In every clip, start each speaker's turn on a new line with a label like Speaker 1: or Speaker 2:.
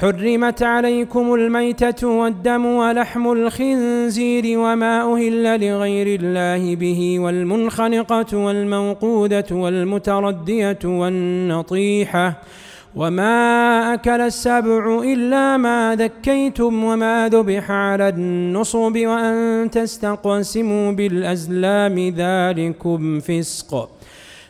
Speaker 1: حرمت عليكم الميتة والدم ولحم الخنزير وما أهل لغير الله به والمنخنقة والموقودة والمتردية والنطيحة وما أكل السبع إلا ما ذكيتم وما ذبح على النصب وأن تستقسموا بالأزلام ذلكم فسق.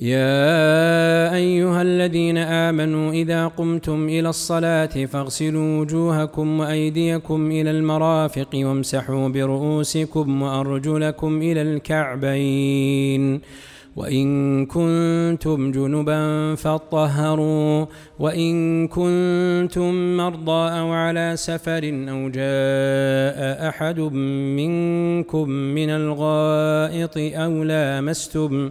Speaker 1: يا أيها الذين آمنوا إذا قمتم إلى الصلاة فاغسلوا وجوهكم وأيديكم إلى المرافق وامسحوا برؤوسكم وأرجلكم إلى الكعبين. وإن كنتم جنبا فاطهروا. وإن كنتم مرضى أو على سفر أو جاء أحد منكم من الغائط أو لامستم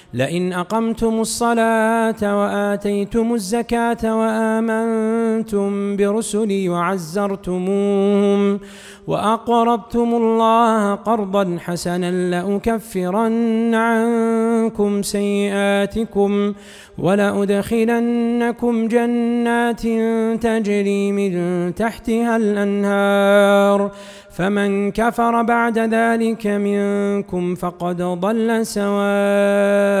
Speaker 1: لئن أقمتم الصلاة وآتيتم الزكاة وآمنتم برسلي وعزرتموهم وأقرضتم الله قرضا حسنا لأكفرن عنكم سيئاتكم ولأدخلنكم جنات تجري من تحتها الأنهار فمن كفر بعد ذلك منكم فقد ضل سواء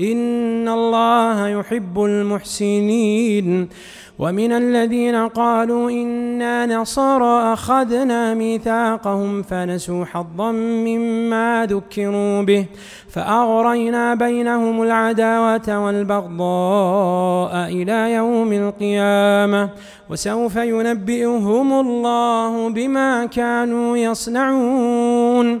Speaker 1: إن الله يحب المحسنين ومن الذين قالوا إنا نصارى أخذنا ميثاقهم فنسوا حظا مما ذكروا به فأغرينا بينهم العداوة والبغضاء إلى يوم القيامة وسوف ينبئهم الله بما كانوا يصنعون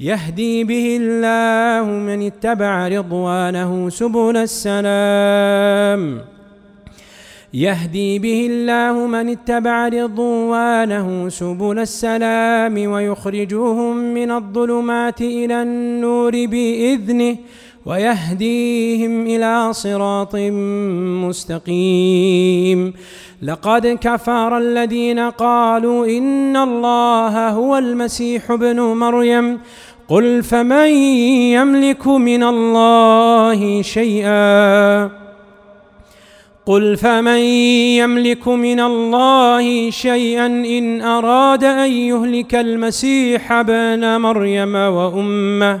Speaker 1: يهدي به الله من اتبع رضوانه سبل السلام. يهدي به الله من اتبع رضوانه سبل السلام ويخرجهم من الظلمات إلى النور بإذنه ويهديهم إلى صراط مستقيم. لقد كفر الذين قالوا إن الله هو المسيح ابن مريم قل فمن يملك من الله شيئا قل فمن يملك من الله شيئا إن أراد أن يهلك المسيح ابن مريم وأمه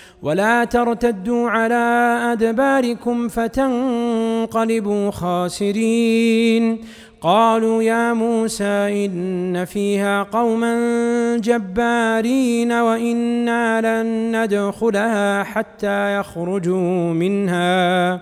Speaker 1: ولا ترتدوا على أدباركم فتنقلبوا خاسرين. قالوا يا موسى إن فيها قوما جبارين وإنا لن ندخلها حتى يخرجوا منها.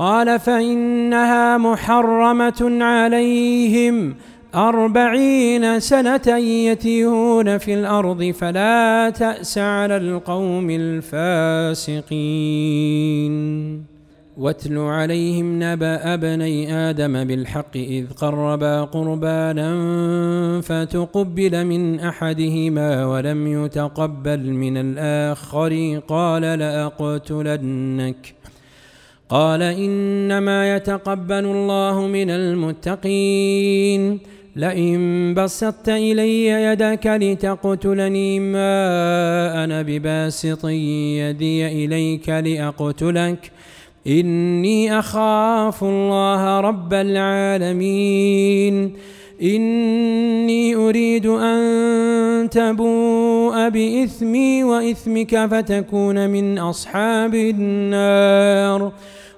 Speaker 1: قال فإنها محرمة عليهم أربعين سنة يتيهون في الأرض فلا تأس على القوم الفاسقين. واتل عليهم نبأ ابني آدم بالحق إذ قربا قربانا فتقبل من أحدهما ولم يتقبل من الآخر قال لأقتلنك. قال إنما يتقبل الله من المتقين. لئن بسطت إلي يدك لتقتلني ما أنا بباسط يدي إليك لأقتلك. إني أخاف الله رب العالمين. إني أريد أن تبوء بإثمي وإثمك فتكون من أصحاب النار.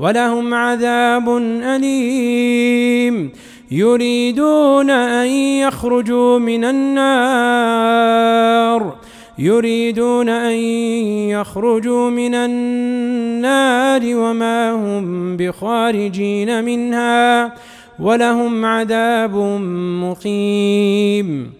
Speaker 1: ولهم عذاب أليم. يريدون أن يخرجوا من النار. يريدون أن يخرجوا من النار وما هم بخارجين منها. ولهم عذاب مقيم.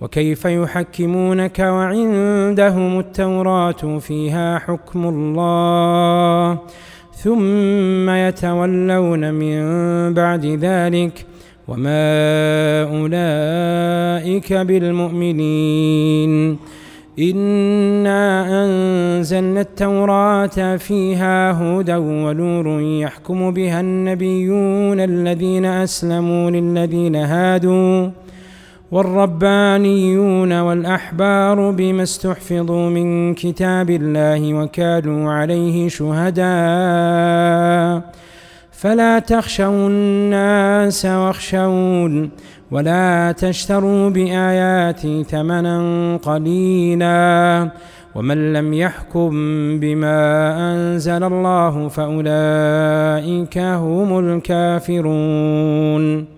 Speaker 1: وكيف يحكمونك وعندهم التوراة فيها حكم الله ثم يتولون من بعد ذلك وما أولئك بالمؤمنين. إنا أنزلنا التوراة فيها هدى ونور يحكم بها النبيون الذين أسلموا للذين هادوا والربانيون والأحبار بما استحفظوا من كتاب الله وكانوا عليه شهداء. فلا تخشوا الناس واخشون ولا تشتروا بآياتي ثمنا قليلا. ومن لم يحكم بما أنزل الله فأولئك هم الكافرون.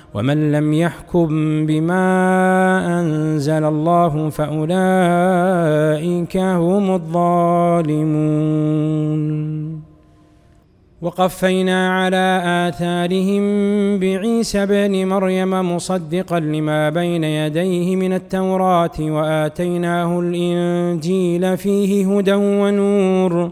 Speaker 1: ومن لم يحكم بما أنزل الله فأولئك هم الظالمون. وقفينا على آثارهم بعيسى بن مريم مصدقا لما بين يديه من التوراة وآتيناه الإنجيل فيه هدى ونور.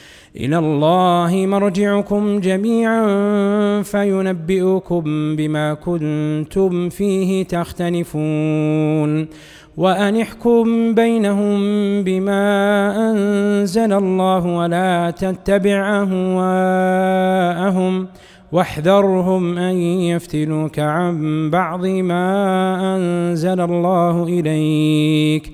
Speaker 1: إلى الله مرجعكم جميعا فينبئكم بما كنتم فيه تختلفون. وأن احكم بينهم بما أنزل الله ولا تتبع أهواءهم واحذرهم أن يفتنوك عن بعض ما أنزل الله إليك.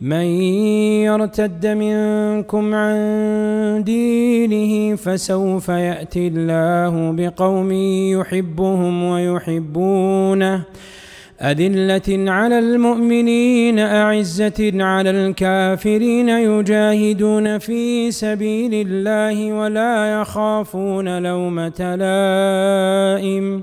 Speaker 1: من يرتد منكم عن دينه فسوف يأتي الله بقوم يحبهم ويحبونه. أذلة على المؤمنين أعزة على الكافرين يجاهدون في سبيل الله ولا يخافون لومة لائم.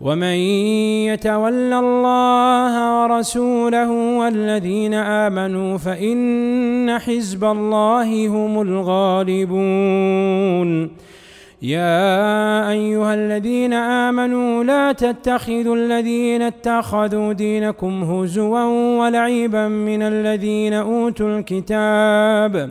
Speaker 1: ومن يتول الله ورسوله والذين آمنوا فإن حزب الله هم الغالبون. يا أيها الذين آمنوا لا تتخذوا الذين اتخذوا دينكم هزوا ولعيبا من الذين أوتوا الكتاب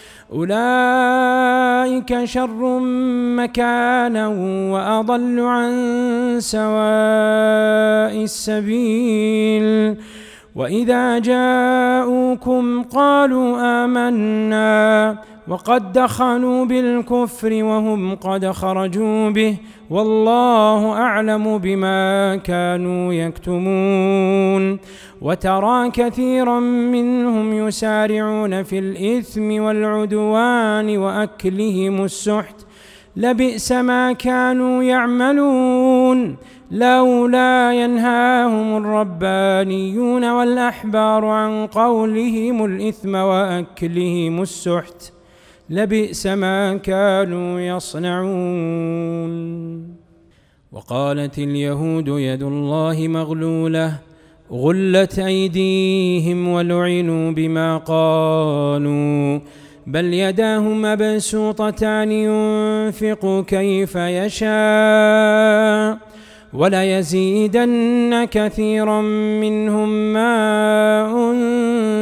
Speaker 1: أولئك شر مكانا وأضل عن سواء السبيل. وإذا جاءوكم قالوا آمنا. وقد دخلوا بالكفر وهم قد خرجوا به والله أعلم بما كانوا يكتمون. وترى كثيرا منهم يسارعون في الإثم والعدوان وأكلهم السحت. لبئس ما كانوا يعملون. لولا ينهاهم الربانيون والأحبار عن قولهم الإثم وأكلهم السحت. لبئس ما كانوا يصنعون. وقالت اليهود يد الله مغلولة غلت أيديهم ولعنوا بما قالوا. بل يداه مبسوطتان ينفق كيف يشاء. وليزيدن كثيرا منهم ما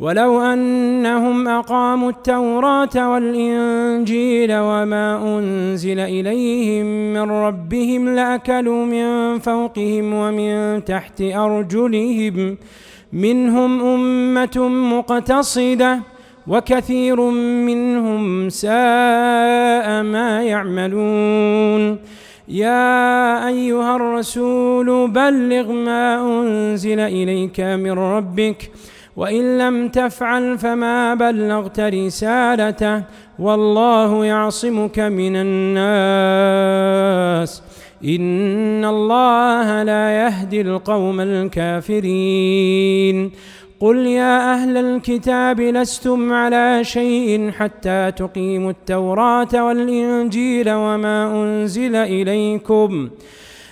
Speaker 1: ولو أنهم أقاموا التوراة والإنجيل وما أنزل إليهم من ربهم لأكلوا من فوقهم ومن تحت أرجلهم. منهم أمة مقتصدة وكثير منهم ساء ما يعملون. يا أيها الرسول بلغ ما أنزل إليك من ربك وإن لم تفعل فما بلغت رسالته والله يعصمك من الناس. إن الله لا يهدي القوم الكافرين. قل يا أهل الكتاب لستم على شيء حتى تقيموا التوراة والإنجيل وما أنزل إليكم.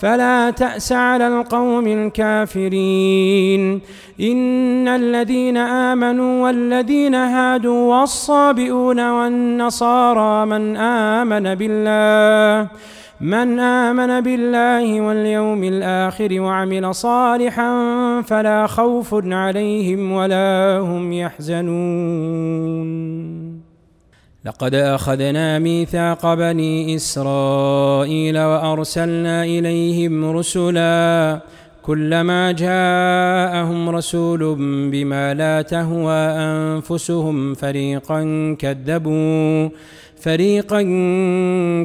Speaker 1: فلا تأس على القوم الكافرين. إن الذين آمنوا والذين هادوا والصابئون والنصارى من آمن بالله من آمن بالله واليوم الآخر وعمل صالحا فلا خوف عليهم ولا هم يحزنون. لقد أخذنا ميثاق بني إسرائيل وأرسلنا إليهم رسلا كلما جاءهم رسول بما لا تهوى أنفسهم فريقا كذبوا فريقا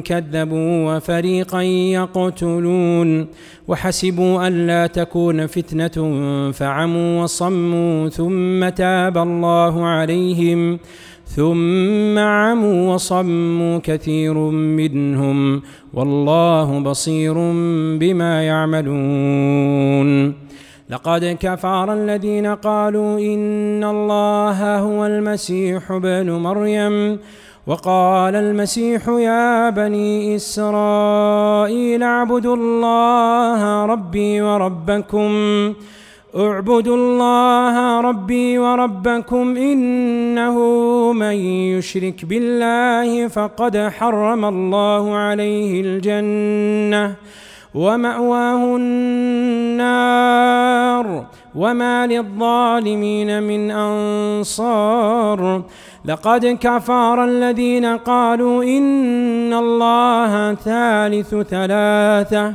Speaker 1: كذبوا وفريقا يقتلون وحسبوا ألا تكون فتنة فعموا وصموا ثم تاب الله عليهم. ثم عموا وصموا كثير منهم والله بصير بما يعملون. لقد كفر الذين قالوا إن الله هو المسيح ابن مريم وقال المسيح يا بني إسرائيل اعبدوا الله ربي وربكم اعبدوا الله ربي وربكم إنه من يشرك بالله فقد حرم الله عليه الجنة ومأواه النار وما للظالمين من أنصار لقد كفر الذين قالوا إن الله ثالث ثلاثة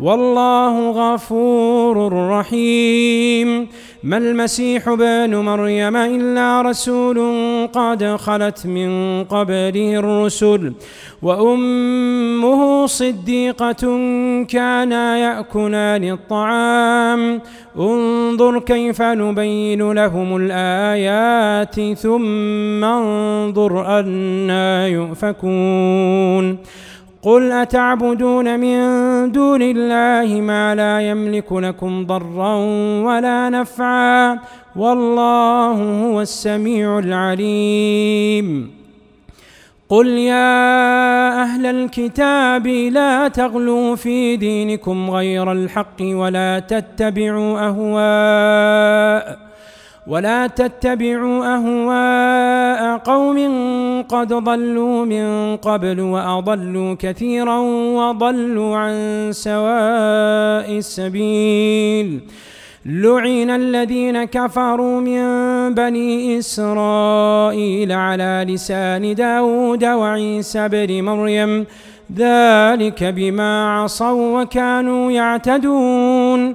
Speaker 1: والله غفور رحيم. ما المسيح بن مريم إلا رسول قد خلت من قبله الرسل وأمه صديقة كانا يأكلان الطعام. انظر كيف نبين لهم الآيات ثم انظر أنا يؤفكون. قل أتعبدون من دون الله ما لا يملك لكم ضرا ولا نفعا والله هو السميع العليم. قل يا أهل الكتاب لا تغلوا في دينكم غير الحق ولا تتبعوا أهواء ولا تتبعوا أهواء قوم قد ضلوا من قبل وأضلوا كثيرا وضلوا عن سواء السبيل. لعن الذين كفروا من بني إسرائيل على لسان داود وعيسى بن مريم. ذلك بما عصوا وكانوا يعتدون.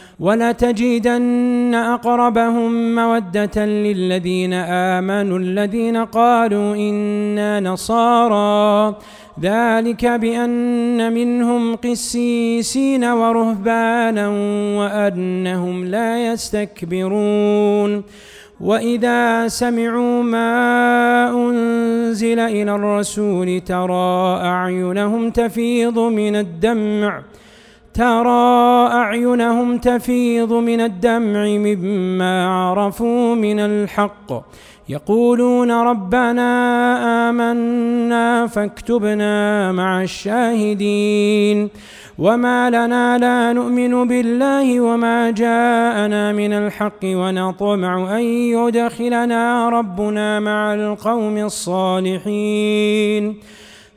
Speaker 1: ولتجدن أقربهم مودة للذين آمنوا الذين قالوا إنا نصارى. ذلك بأن منهم قسيسين ورهبانا وأنهم لا يستكبرون. وإذا سمعوا ما أنزل إلى الرسول ترى أعينهم تفيض من الدمع. ترى أعينهم تفيض من الدمع مما عرفوا من الحق. يقولون ربنا آمنا فاكتبنا مع الشاهدين. وما لنا لا نؤمن بالله وما جاءنا من الحق ونطمع أن يدخلنا ربنا مع القوم الصالحين.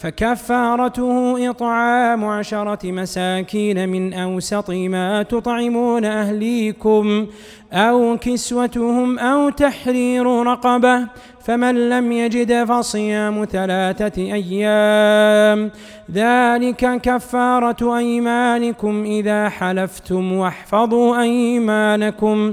Speaker 1: فكفارته إطعام عشرة مساكين من أوسط ما تطعمون أهليكم أو كسوتهم أو تحرير رقبة فمن لم يجد فصيام ثلاثة أيام. ذلك كفارة أيمانكم إذا حلفتم واحفظوا أيمانكم.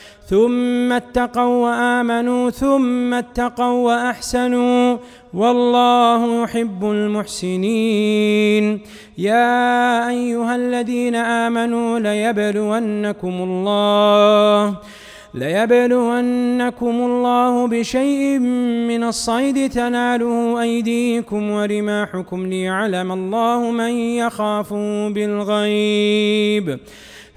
Speaker 1: ثم اتقوا وآمنوا ثم اتقوا وأحسنوا والله يحب المحسنين. يا أيها الذين آمنوا ليبلونكم الله ليبلونكم الله بشيء من الصيد تناله أيديكم ورماحكم ليعلم الله من يخاف بالغيب.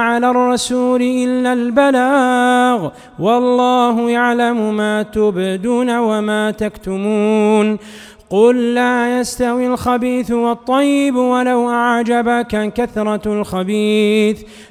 Speaker 1: على الرسول إلا البلاغ والله يعلم ما تبدون وما تكتمون. قل لا يستوي الخبيث والطيب ولو أعجبك كثرة الخبيث.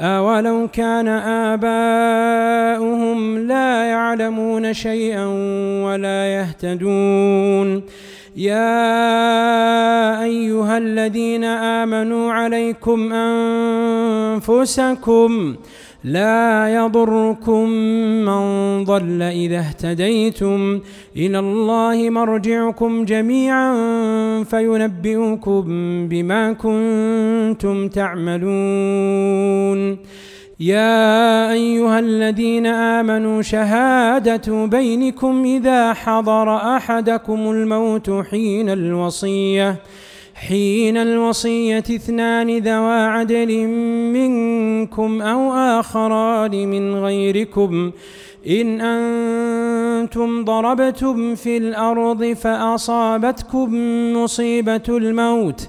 Speaker 1: أولو كان آباؤهم لا يعلمون شيئا ولا يهتدون يا أيها الذين آمنوا عليكم أنفسكم لا يضركم من ضل إذا اهتديتم إلى الله مرجعكم جميعا فينبئكم بما كنتم تعملون. يا أيها الذين آمنوا شهادة بينكم إذا حضر أحدكم الموت حين الوصية. حين الوصية اثنان ذوا عدل منكم أو آخران من غيركم إن أنتم ضربتم في الأرض فأصابتكم مصيبة الموت.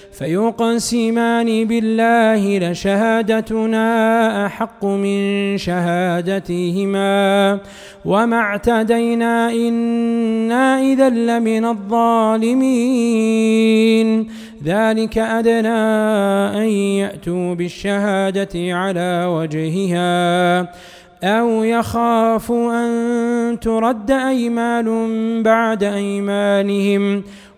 Speaker 1: فيقسمان بالله لشهادتنا أحق من شهادتهما وما اعتدينا إنا إذا لمن الظالمين. ذلك أدنى أن يأتوا بالشهادة على وجهها أو يخافوا أن ترد أيمان بعد أيمانهم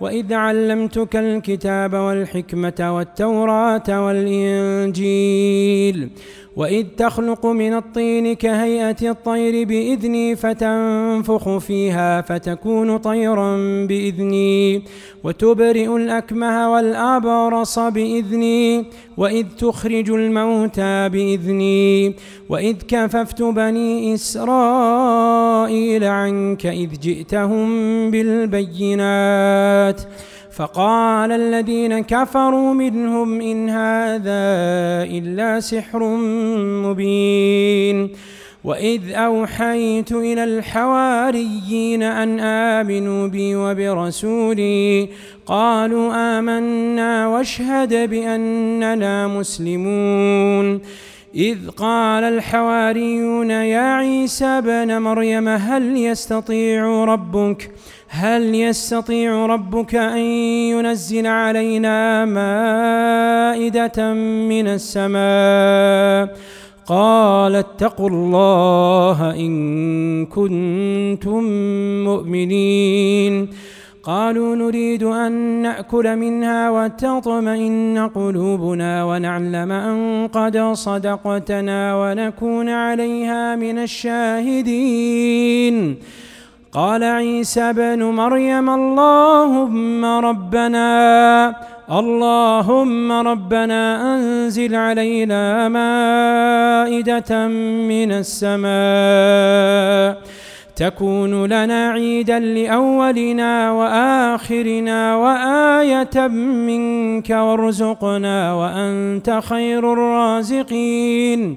Speaker 1: وإذ علمتك الكتاب والحكمة والتوراة والإنجيل وإذ تخلق من الطين كهيئة الطير بإذني فتنفخ فيها فتكون طيرا بإذني وتبرئ الأكمه والأبرص بإذني وإذ تخرج الموتى بإذني وإذ كففت بني إسرائيل عنك إذ جئتهم بالبينات فقال الذين كفروا منهم إن هذا إلا سحر مبين. وإذ أوحيت إلى الحواريين أن آمنوا بي وبرسولي قالوا آمنا واشهد بأننا مسلمون. إذ قال الحواريون يا عيسى بن مريم هل يستطيع ربك؟ هل يستطيع ربك أن ينزل علينا مائدة من السماء؟ قال اتقوا الله إن كنتم مؤمنين. قالوا نريد أن نأكل منها وتطمئن قلوبنا ونعلم أن قد صدقتنا ونكون عليها من الشاهدين. قال عيسى بن مريم اللهم ربنا اللهم ربنا أنزل علينا مائدة من السماء تكون لنا عيدا لأولنا وآخرنا وآية منك وارزقنا وأنت خير الرازقين.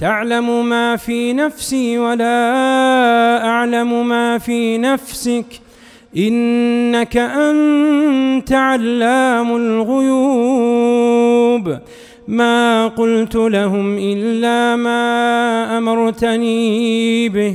Speaker 1: تعلم ما في نفسي ولا أعلم ما في نفسك. إنك أنت علام الغيوب. ما قلت لهم إلا ما أمرتني به.